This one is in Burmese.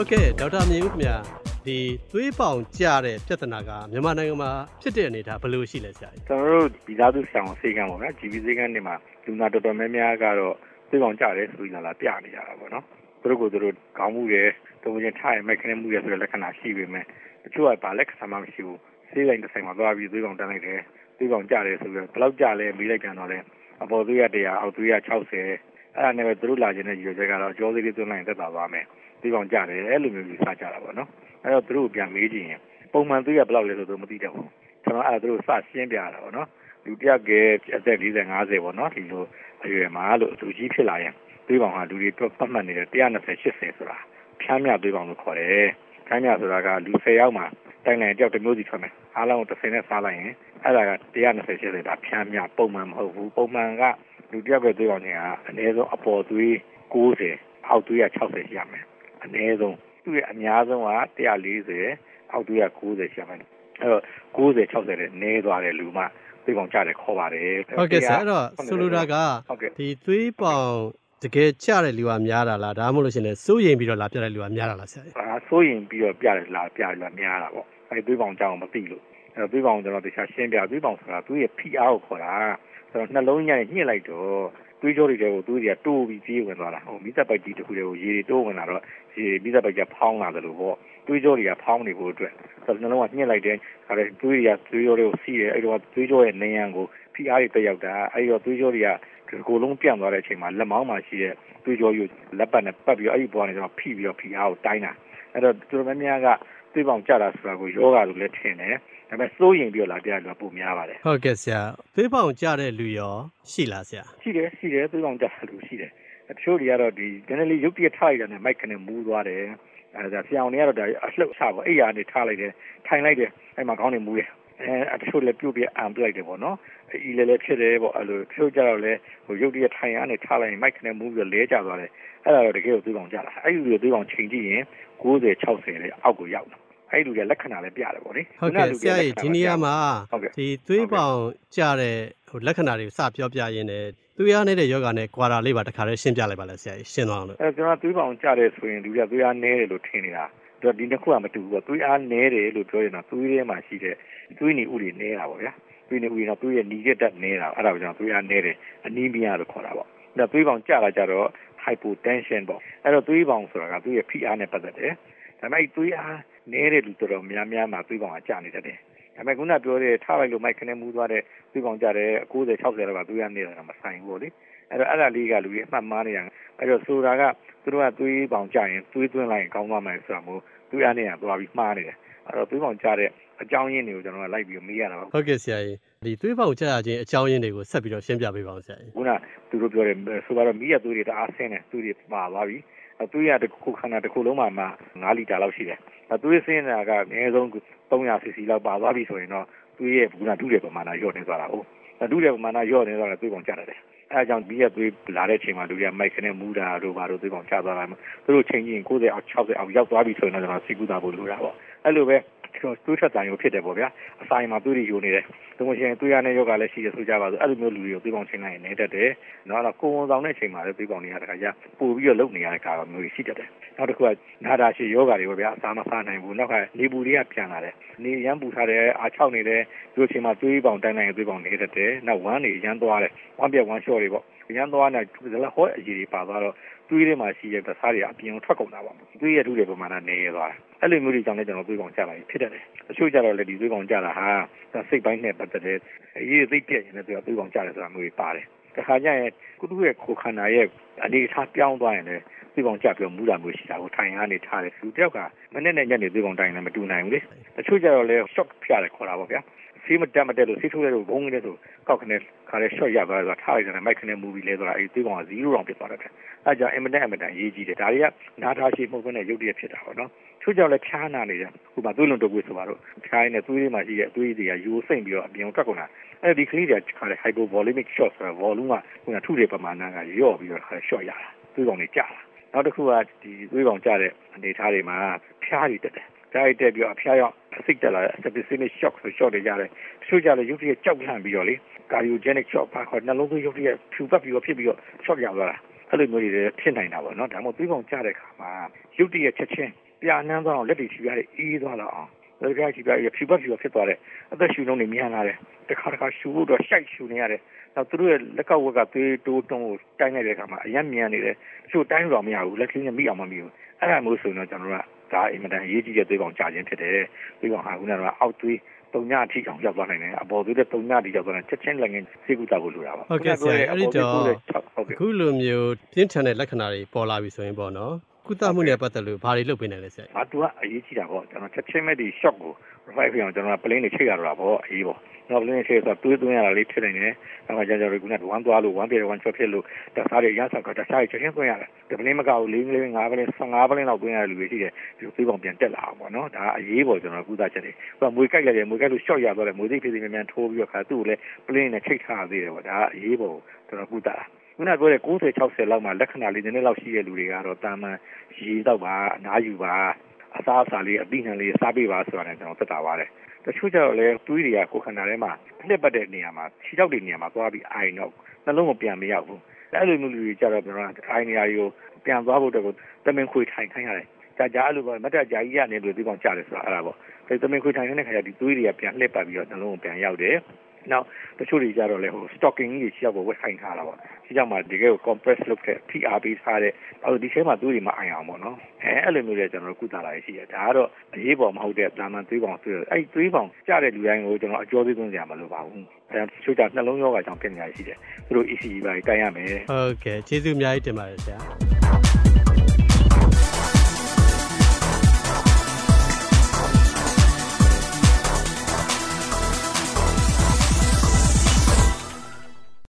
ဟုတ်ကဲ့ဒေါက်တာမြင့်ဦးခင်ဗျာဒီသွေးပေါင်ကျတဲ့ပြဿနာကမြန်မာနိုင်ငံမှာဖြစ်တဲ့အနေအထားဘယ်လိုရှိလဲဆရာကြီးကျွန်တော်တို့ဒီသားစုဆောင်စေကံပေါ့နော် GB စေကံတွေမှာလူနာတော်တော်များများကတော့သွေးပေါင်ကျတယ်ဆိုပြီးလာလာပြနေကြတာပေါ့နော်သူတို့ကိုသူတို့ခေါင်းမှုတယ်တုံးချင်းထားရမိုက်ခနဲ့မှုရဆိုတဲ့လက္ခဏာရှိပေမဲ့တချို့ကဘာလက္ခဏာမှမရှိဘူးစေးလိုက်တစ်ဆိုင်မှာသွားပြီးသွေးပေါင်တက်လိုက်တယ်သွေးပေါင်ကျတယ်ဆိုပြီးဘယ်လောက်ကျလဲမေးလိုက်ကြတော့လဲအပေါ်သွေးရ100အောက်သွေးရ60အဲ့ဒါနဲ့ပဲသူတို့လာခြင်းတဲ့ရည်ရွယ်ချက်ကတော့ကြောသေးလေးသွင်းလိုက်သက်သာသွားမယ် သွေးပေါင်ကျတယ်အဲ့လိုမျိုးယူဆကြတာပေါ့နော်အဲ့တော့သူတို့ပြန်မေးကြည့်ရင်ပုံမှန်သွေးရဘယ်လောက်လဲဆိုတော့မသိတော့ဘူးကျွန်တော်အဲ့ဒါသူတို့စရှင်းပြတာပေါ့နော်လူတယောက်ကအသက်40 50ပေါ့နော်ဒီလိုအရွယ်မှာလို့သူကြီးဖြစ်လာရင်သွေးပေါင်ဟာလူတွေတွက်ပတ်မှတ်နေတဲ့120 80ဆိုတာဖြမ်းမြသွေးပေါင်လို့ခေါ်တယ်ဖြမ်းမြဆိုတာကလူ10ယောက်မှာတိုင်းတိုင်းတယောက်တစ်မျိုးစီထွက်မယ်အားလုံး30နဲ့စားလိုက်ရင်အဲ့ဒါက120 80ဒါဖြမ်းမြပုံမှန်မဟုတ်ဘူးပုံမှန်ကလူတယောက်ကသွေးပေါင်ခြင်းကအနည်းဆုံးအပေါ်သွေး90အောက်သွေးက60ရှိရမယ် အနည်းဆုံးသူ့ရဲ့အများဆုံးက140အောက်သွေးက90ရှိရမယ်အဲ့တော့90 60နဲ့နည်းသွားတဲ့လူမှသွေးပေါင်ကျတယ်ခေါ်ပါတယ်ဟုတ်ကဲ့ဆရာအဲ့တော့ဆိုလိုတာကဟုတ်ကဲ့ဒီသွေးပေါင်တကယ်ကျတဲ့လူကများတာလားဒါမှမဟုတ်လို့ရှိရင်စိုးရိမ်ပြီးတော့လာပြတဲ့လူကများတာလားဆရာကြီးအာစိုးရင်ပြီးတော့ပြတယ်လားပြတယ်လားများတာပေါ့အဲသွေးပေါင်ကြောင်မသိလို့အဲသွေးပေါင်ကျွန်တော်တခြားရှင်းပြသွေးပေါင်ဆိုတာသူ့ရဲ့ဖိအားကိုခေါ်တာ ဆိုတော့နှလုံးညံ့ညှစ်လိုက်တော့သွေးကြောတွေတွေကိုသွေးတွေကတိုးပြီးပြေးဝင်သွားတာဟိုမိသက်ပိုက်ကြီးတစ်ခုတွေကိုရေတွေတိုးဝင်လာတော့ရေမိသက်ပိုက်ကဖောင်းလာတယ်လို့ပေါ့သွေးကြောတွေကဖောင်းနေဖို့အတွက်ဆိုတော့နှလုံးကညှစ်လိုက်တယ်ဒါလည်းသွေးတွေကသွေးကြောတွေကိုစီးတယ်အဲ့တော့သွေးကြောရဲ့နေရန်ကိုဖိအားတွေတက်ရောက်တာအဲ့တော့သွေးကြောတွေကဒီကိုယ်လုံးပြန့်သွားတဲ့အချိန်မှာလက်မောင်းမှာရှိတဲ့သွေးကြောယူလက်ပတ်နဲ့ပတ်ပြီးတော့အဲ့ဒီပေါ်ကနေကျွန်တော်ဖိပြီးတော့ဖိအားကိုတိုင်းတာအဲ့တော့တော်တော်များများကသွေးပေါင်ကျတာဆိုတာကိုယောဂလို့လည်းထင်တယ် ဒါပေမဲ့စိုးရင်ပြီးတော့လာပြရလို့ပုံများပါတယ်ဟုတ်ကဲ့ဆရာသွေးပေါင်ကျတဲ့လူရောရှိလားဆရာရှိတယ်ရှိတယ်သွေးပေါင်ကျတာလို့ရှိတယ်တချို့တွေကတော့ဒီနည်းနည်းလေးရုပ်တရက်ထားလိုက်တာနဲ့မိုက်ခနဲ့မူးသွားတယ်အဲဒါဆရာအောင်တွေကတော့ဒါအလှုပ်ချပေါ့အိယာနေထားလိုက်တယ်ထိုင်လိုက်တယ်အဲ့မှာခေါင်းနေမူးတယ်အဲတချို့လည်းပြုတ်ပြအံပလိုက်တယ်ပေါ့နော်အီလည်းလည်းဖြစ်တယ်ပေါ့အဲ့လိုတချို့ကြတော့လည်းဟိုရုပ်တရက်ထိုင်ရနေထားလိုက်ရင်မိုက်ခနဲ့မူးပြီးတော့လဲကျသွားတယ်အဲ့ဒါတော့တကယ်ကိုသွေးပေါင်ကျတာအဲ့ဒီလိုသွေးပေါင်ချိန်ကြည့်ရင်90 60လေအောက်ကိုရောက်တယ် အဲ့ဒီလူတွေလက္ခဏာလည်းပြတယ်ပေါ့လေဟုတ်ကဲ့ဆရာကြီးဒီနေရာမှာဟုတ်ကဲ့ဒီသွေးပေါင်ကျတဲ့ဟိုလက္ခဏာတွေကိုစပြောပြရင်းနဲ့သွေးအားနေတဲ့ယောဂနဲ့ကွာတာလေးပါတခါတည်းရှင်းပြလိုက်ပါလားဆရာကြီးရှင်းသွားအောင်လို့အဲကျွန်တော်သွေးပေါင်ကျတယ်ဆိုရင်လူကသွေးအားနည်းတယ်လို့ထင်နေတာဒါဒီနှစ်ခုကမတူဘူးပေါ့သွေးအားနည်းတယ်လို့ပြောရင်တော့သွေးထဲမှာရှိတဲ့သွေးနေဥတွေနည်းတာပေါ့ဗျာသွေးနေဥတွေတော့သွေးရဲ့ညီချက်တက်နည်းတာအဲ့ဒါကိုကျွန်တော်သွေးအားနည်းတယ်အနီးမီးယာလို့ခေါ်တာပေါ့ဒါသွေးပေါင်ကျလာကြတော့ hypotension ပေါ့အဲ့တော့သွေးပေါင်ဆိုတာကသွေးရဲ့ဖိအားနဲ့ပတ်သက်တယ်ဒါပေမဲ့သွေးအား နည်းတဲ့လူတော်တော်များများမှာသွေးပေါင်ကကျနေတတ်တယ်ဒါပေမဲ့ခုနပြောတဲ့ထားလိုက်လို့မိုက်ခနဲ့မူးသွားတဲ့သွေးပေါင်ကျတဲ့90 60လောက်ကသွေးအားနည်းတာမဆိုင်ဘူးပေါ့လေအဲ့တော့အဲ့ဒါလေးကလူတွေအမှတ်မှားနေတာအဲ့တော့ဆိုတာကသူတို့ကသွေးပေါင်ကျရင်သွေးသွင်းလိုက်ရင်ကောင်းသွားမယ်ဆိုတာမျိုးသွေးအားနည်းတာသွားပြီးမှားနေတယ်အဲ့တော့သွေးပေါင်ကျတဲ့အကြောင်းရင်းတွေကိုကျွန်တော်ကလိုက်ပြီးမေးရတာပါဟုတ်ကဲ့ဆရာကြီးဒီသွေးပေါင်ကျရခြင်းအကြောင်းရင်းတွေကိုဆက်ပြီးတော့ရှင်းပြပေးပါဦးဆရာကြီးခုနသူတို့ပြောတယ်ဆိုတော့မိရသွေးတွေတအားဆင်းတယ်သွေးတွေပါသွားပြီ သွေးရတစ်ခုခန္ဓာတစ်ခုလုံးမှာမှ9လီတာလောက်ရှိတယ်သွေးဆင်းတာကအနည်းဆုံး300 cc လောက်ပါသွားပြီဆိုရင်တော့သွေးရဲ့ခုနဒုတဲ့ပမာဏလျော့နေသွားတာဟုတ်ဒုတဲ့ပမာဏလျော့နေသွားတာသွေးပေါင်ကျတတ်တယ်အဲအကြောင်းမိရသွေးလာတဲ့အချိန်မှာလူတွေကမိုက်ခနဲ့မူးတာတို့ဘာတို့သွေးပေါင်ကျသွားတာသူတို့ချိန်ကြည့်ရင်90အောက်60အောက်ရောက်သွားပြီဆိုရင်တော့ကျွန်တော်စီကူတာဖို့လိုတာပေါ့အဲ့လိုပဲ သွေးထွက်တန်ရုံဖြစ်တယ်ပေါ့ဗျာအစာရင်မှာသွေးတွေယိုနေတယ်ဒီလိုရှင်သွေးရတဲ့ယောဂလည်းရှိရဆိုကြပါစို့အဲ့လိုမျိုးလူတွေကိုသွေးပေါင်ချိန်လိုက်ရင်နေတတ်တယ်နော်တော့ကိုယ်ဝန်ဆောင်တဲ့အချိန်မှာလည်းသွေးပေါင်တွေကတခါကျပို့ပြီးတော့လုံနေရတဲ့ကာလမျိုးတွေရှိတတ်တယ်နောက်တစ်ခုကနာတာရှိယောဂတွေပေါ့ဗျာအစာမစားနိုင်ဘူးနောက်ကနေပူတွေကပြန်လာတယ်နေရမ်းပူထားတယ်အားချောက်နေတယ်ဒီအချိန်မှာသွေးပေါင်တိုင်းတိုင်းသွေးပေါင်နေတတ်တယ်နောက်ဝမ်းတွေရမ်းသွားတယ်ဝမ်းပြက်ဝမ်းလျှော့တွေပေါ့ရမ်းသွားနေဇလဟောအကြီးတွေပါသွားတော့သွေးထဲမှာရှိတဲ့သစားတွေအပြင်ထွက်ကုန်တာပေါ့သွေးရထုတဲ့ပမာဏနေရသွားတယ် အဲ့လိုမျိုးတွေကြောင့်လည်းကျွန်တော်သွေးပေါင်ကျလာပြီဖြစ်တတ်တယ်တချို့ကြတော့လေဒီသွေးပေါင်ကျလာဟာစိတ်ပိုင်းနဲ့ပတ်သက်တဲ့အရေးသိပြည့်ရင်လည်းသူကသွေးပေါင်ကျတယ်ဆိုတာမျိုးတွေပါတယ်တခါကျရင်ကုသရဲ့ကိုခန္ဓာရဲ့အနေအထားပြောင်းသွားရင်လည်းသွေးပေါင်ကျပြီးမူးတာမျိုးရှိတာကိုထိုင်ရနေထားတယ်လူတယောက်ကမနေ့နဲ့ညနေသွေးပေါင်တိုင်းလည်းမတူနိုင်ဘူးလေတချို့ကြတော့လေ shock ဖျရတယ်ခေါ်တာပေါ့ဗျာ ဆေးမတက်မတက်လို့ဆေးထိုးတဲ့လို့ဘုံနေတဲ့ဆိုကောက်ခနဲ့ခါလဲ short ရသွားတော့ထားလိုက်တယ်မိုက်ခနဲ့မူပြီးလဲသွားတာအဲဒီသွေးပေါင်က0တောင်ဖြစ်သွားတယ်အဲကြောင့်အင်မတန်အင်မတန်ရေးကြီးတယ်ဒါတွေကနားထားရှိမှုနဲ့ရုပ်တရက်ဖြစ်တာပေါ့နော်ချို့ကြောင့်လည်းဖျားနာနေတယ်ဟိုမှာသွေးလွန်တုပ်ကွေးဆိုပါတော့ဖျားရင်းနဲ့သွေးလေးမှာရှိတဲ့သွေးတွေကယူစိမ့်ပြီးတော့အပြင်ထွက်ကုန်တာအဲဒီကလေးတွေကခါလဲ hypovolemic shock ဆိုတာ volume ကဟိုကထုတဲ့ပမာဏကရော့ပြီးတော့ခါလဲ short ရတာသွေးပေါင်တွေကျလာနောက်တစ်ခုကဒီသွေးပေါင်ကျတဲ့အနေအထားတွေမှာဖျားတွေတက်တယ်ဓာတ်ရိုက်တက်ပြီးတော့အဖျားရောက်အ စိတ်တက်လာတဲ့ septicemic shock ဆို shock တွေရတယ်တချို့ကြလည်းရုပ်တရက်ကြောက်လန့်ပြီးတော့လေ cardiogenic shock ပါခေါ်နှလုံးသွေးရုပ်တရက်ဖြူပတ်ပြီးတော့ဖြစ်ပြီးတော့ shock ရောက်သွားတာအဲ့လိုမျိုးတွေဖြစ်နိုင်တာပေါ့နော်ဒါမှမဟုတ်သွေးပေါင်ကျတဲ့ခါမှာရုပ်တရက်ချက်ချင်းပြာနှမ်းသွားအောင်လက်တွေခြေပြားတွေအေးသွားတော့အောင်လက်တွေခြေပြားတွေဖြူပတ်ဖြူဖြစ်သွားတယ်အသက်ရှူနှုန်းတွေမြန်လာတယ်တခါတခါရှူဖို့တော့ရှိုက်ရှူနေရတယ်နောက်သူတို့ရဲ့လက်ကဝက်ကသွေးတိုးတုံးကိုတိုင်းလိုက်တဲ့အခါမှာအယံမြန်နေတယ်တချို့တိုင်းတော့မရဘူးလက်ကလေးနဲ့မိအောင်မမိဘူးအဲ့ဒါမျိုးဆိုရင်တော့ကျွန်တော်တို့က ဒါအင်မတန်ရေးကြည့်တဲ့သွေးကောင်ကြာခြင်းဖြစ်တယ်သွေးကောင်ဟာခုနကအောက်သွေးတုံညအထိအောင်ရောက်သွားနိုင်တယ်အပေါ်သွေးတဲ့တုံညအထိရောက်သွားတယ်ချက်ချင်းလည်းငင်းစေကူတာဖို့လိုတာပါဟုတ်ကဲ့ဆရာအဲ့ဒီတော့ဟုတ်ကဲ့အခုလိုမျိုးပြင်းထန်တဲ့လက္ခဏာတွေပေါ်လာပြီဆိုရင်ပေါ့နော်ကုသမှုနဲ့ပတ်သက်လို့ဘာတွေလုပ်ပေးနိုင်လဲဆရာအာသူကအရေးကြီးတာပေါ့ကျွန်တော်ချက်ချင်းမဲ့ဒီ shock ကို revive ဖြစ်အောင်ကျွန်တော်က plane တွေချိတ်ရတော့တာပေါ့အရေးပေါ့ကျွ န်တော် plane တွေချိတ်ဆိုတော့တွေးသွင်းရတာလေးဖြစ်နေတယ်။အဲမှာကြာကြာတွေကဝမ်းသွားလို့ဝမ်းပြေဝမ်းချောဖြစ်လို့တစားတွေရဆောက်ကတစားတွေချက်ချင်းသွင်းရတယ်။ဒီ plane မကဘူး၄ကလေး၅ကလေး15ကလေးလောက်သွင်းရတဲ့လူတွေရှိတယ်။ဒီသွေးပေါင်ပြန်တက်လာအောင်ပေါ့နော်။ဒါအရေးပေါ့ကျွန်တော်ကုသချက်တွေ။ဟိုမွေကြိုက်လိုက်တယ်မွေကြိုက်လို့ short ရသွားတယ်မွေသိဖြစ်စီမြန်မြန်ထိုးပြီးတော့ခါသူ့ကိုလည်း plane နဲ့ချိတ်ထားသေးတယ်ပေါ့။ဒါအရေးပေါ့ကျွန်တော်ကုသတာ။ခုနပြောတဲ့90 60လောက်မှလက္ခဏာလေးနည်းနည်းလောက်ရှိတဲ့လူတွေကတော့တာမန်ရေတော့ပါအနားယူပါ အစားအစာလေးအပိနှံလေးစားပေးပါဆိုတာနဲ့ကျွန်တော်သက်တာပါတယ်တချို့ကျတော့လည်းတွေးတွေကကိုယ်ခန္ဓာထဲမှာလှက်ပတ်တဲ့နေရာမှာခြေထောက်တွေနေရာမှာသွားပြီးအိုင်တော့နှလုံးမပြန်မရောက်ဘူးအဲ့လိုမျိုးလူတွေကျတော့ကျွန်တော်အိုင်နေရာတွေကိုပြန်သွားဖို့တော့တမင်ခွေထိုင်ခိုင်းရတယ်ကြာကြာအဲ့လိုပဲမတ်တကြာကြီးရနေလို့ဒီကောင်ကြားတယ်ဆိုတာအဲ့ဒါပေါ့ဒါတမင်ခွေထိုင်နေတဲ့ခါကျဒီတွေးတွေကပြန်လှက်ပတ်ပြီးတော့နှလုံးကိုပြန်ရောက်တယ် နောက်တချို့တွေကြတော့လေဟို stocking ကြီးခြေထောက်ကိုဝက်ဆိုင်ထားတာပေါ့ခြေထောက်မှာတကယ်ကို compress လုပ်တဲ့ PR ပေးထားတဲ့အဲ့ဒီထဲမှာသွေးတွေမအိုင်အောင်ပေါ့နော်အဲအဲ့လိုမျိုးတွေကျွန်တော်တို့ကုသလာရရှိတယ်ဒါကတော့အရေးပေါ်မဟုတ်တဲ့ဒါမှသွေးပေါင်သွေးအဲ့သွေးပေါင်ကျတဲ့လူတိုင်းကိုကျွန်တော်အကျော်သေးသွင်းကြမှာလို့ပါဘူးအဲတချို့ကနှလုံးရောဂါကြောင့်ဖြစ်နေရရှိတယ်သူတို့ ECG ပါတိုင်းရမယ်ဟုတ်ကဲ့ကျေးဇူးအများကြီးတင်ပါတယ်ဆရာ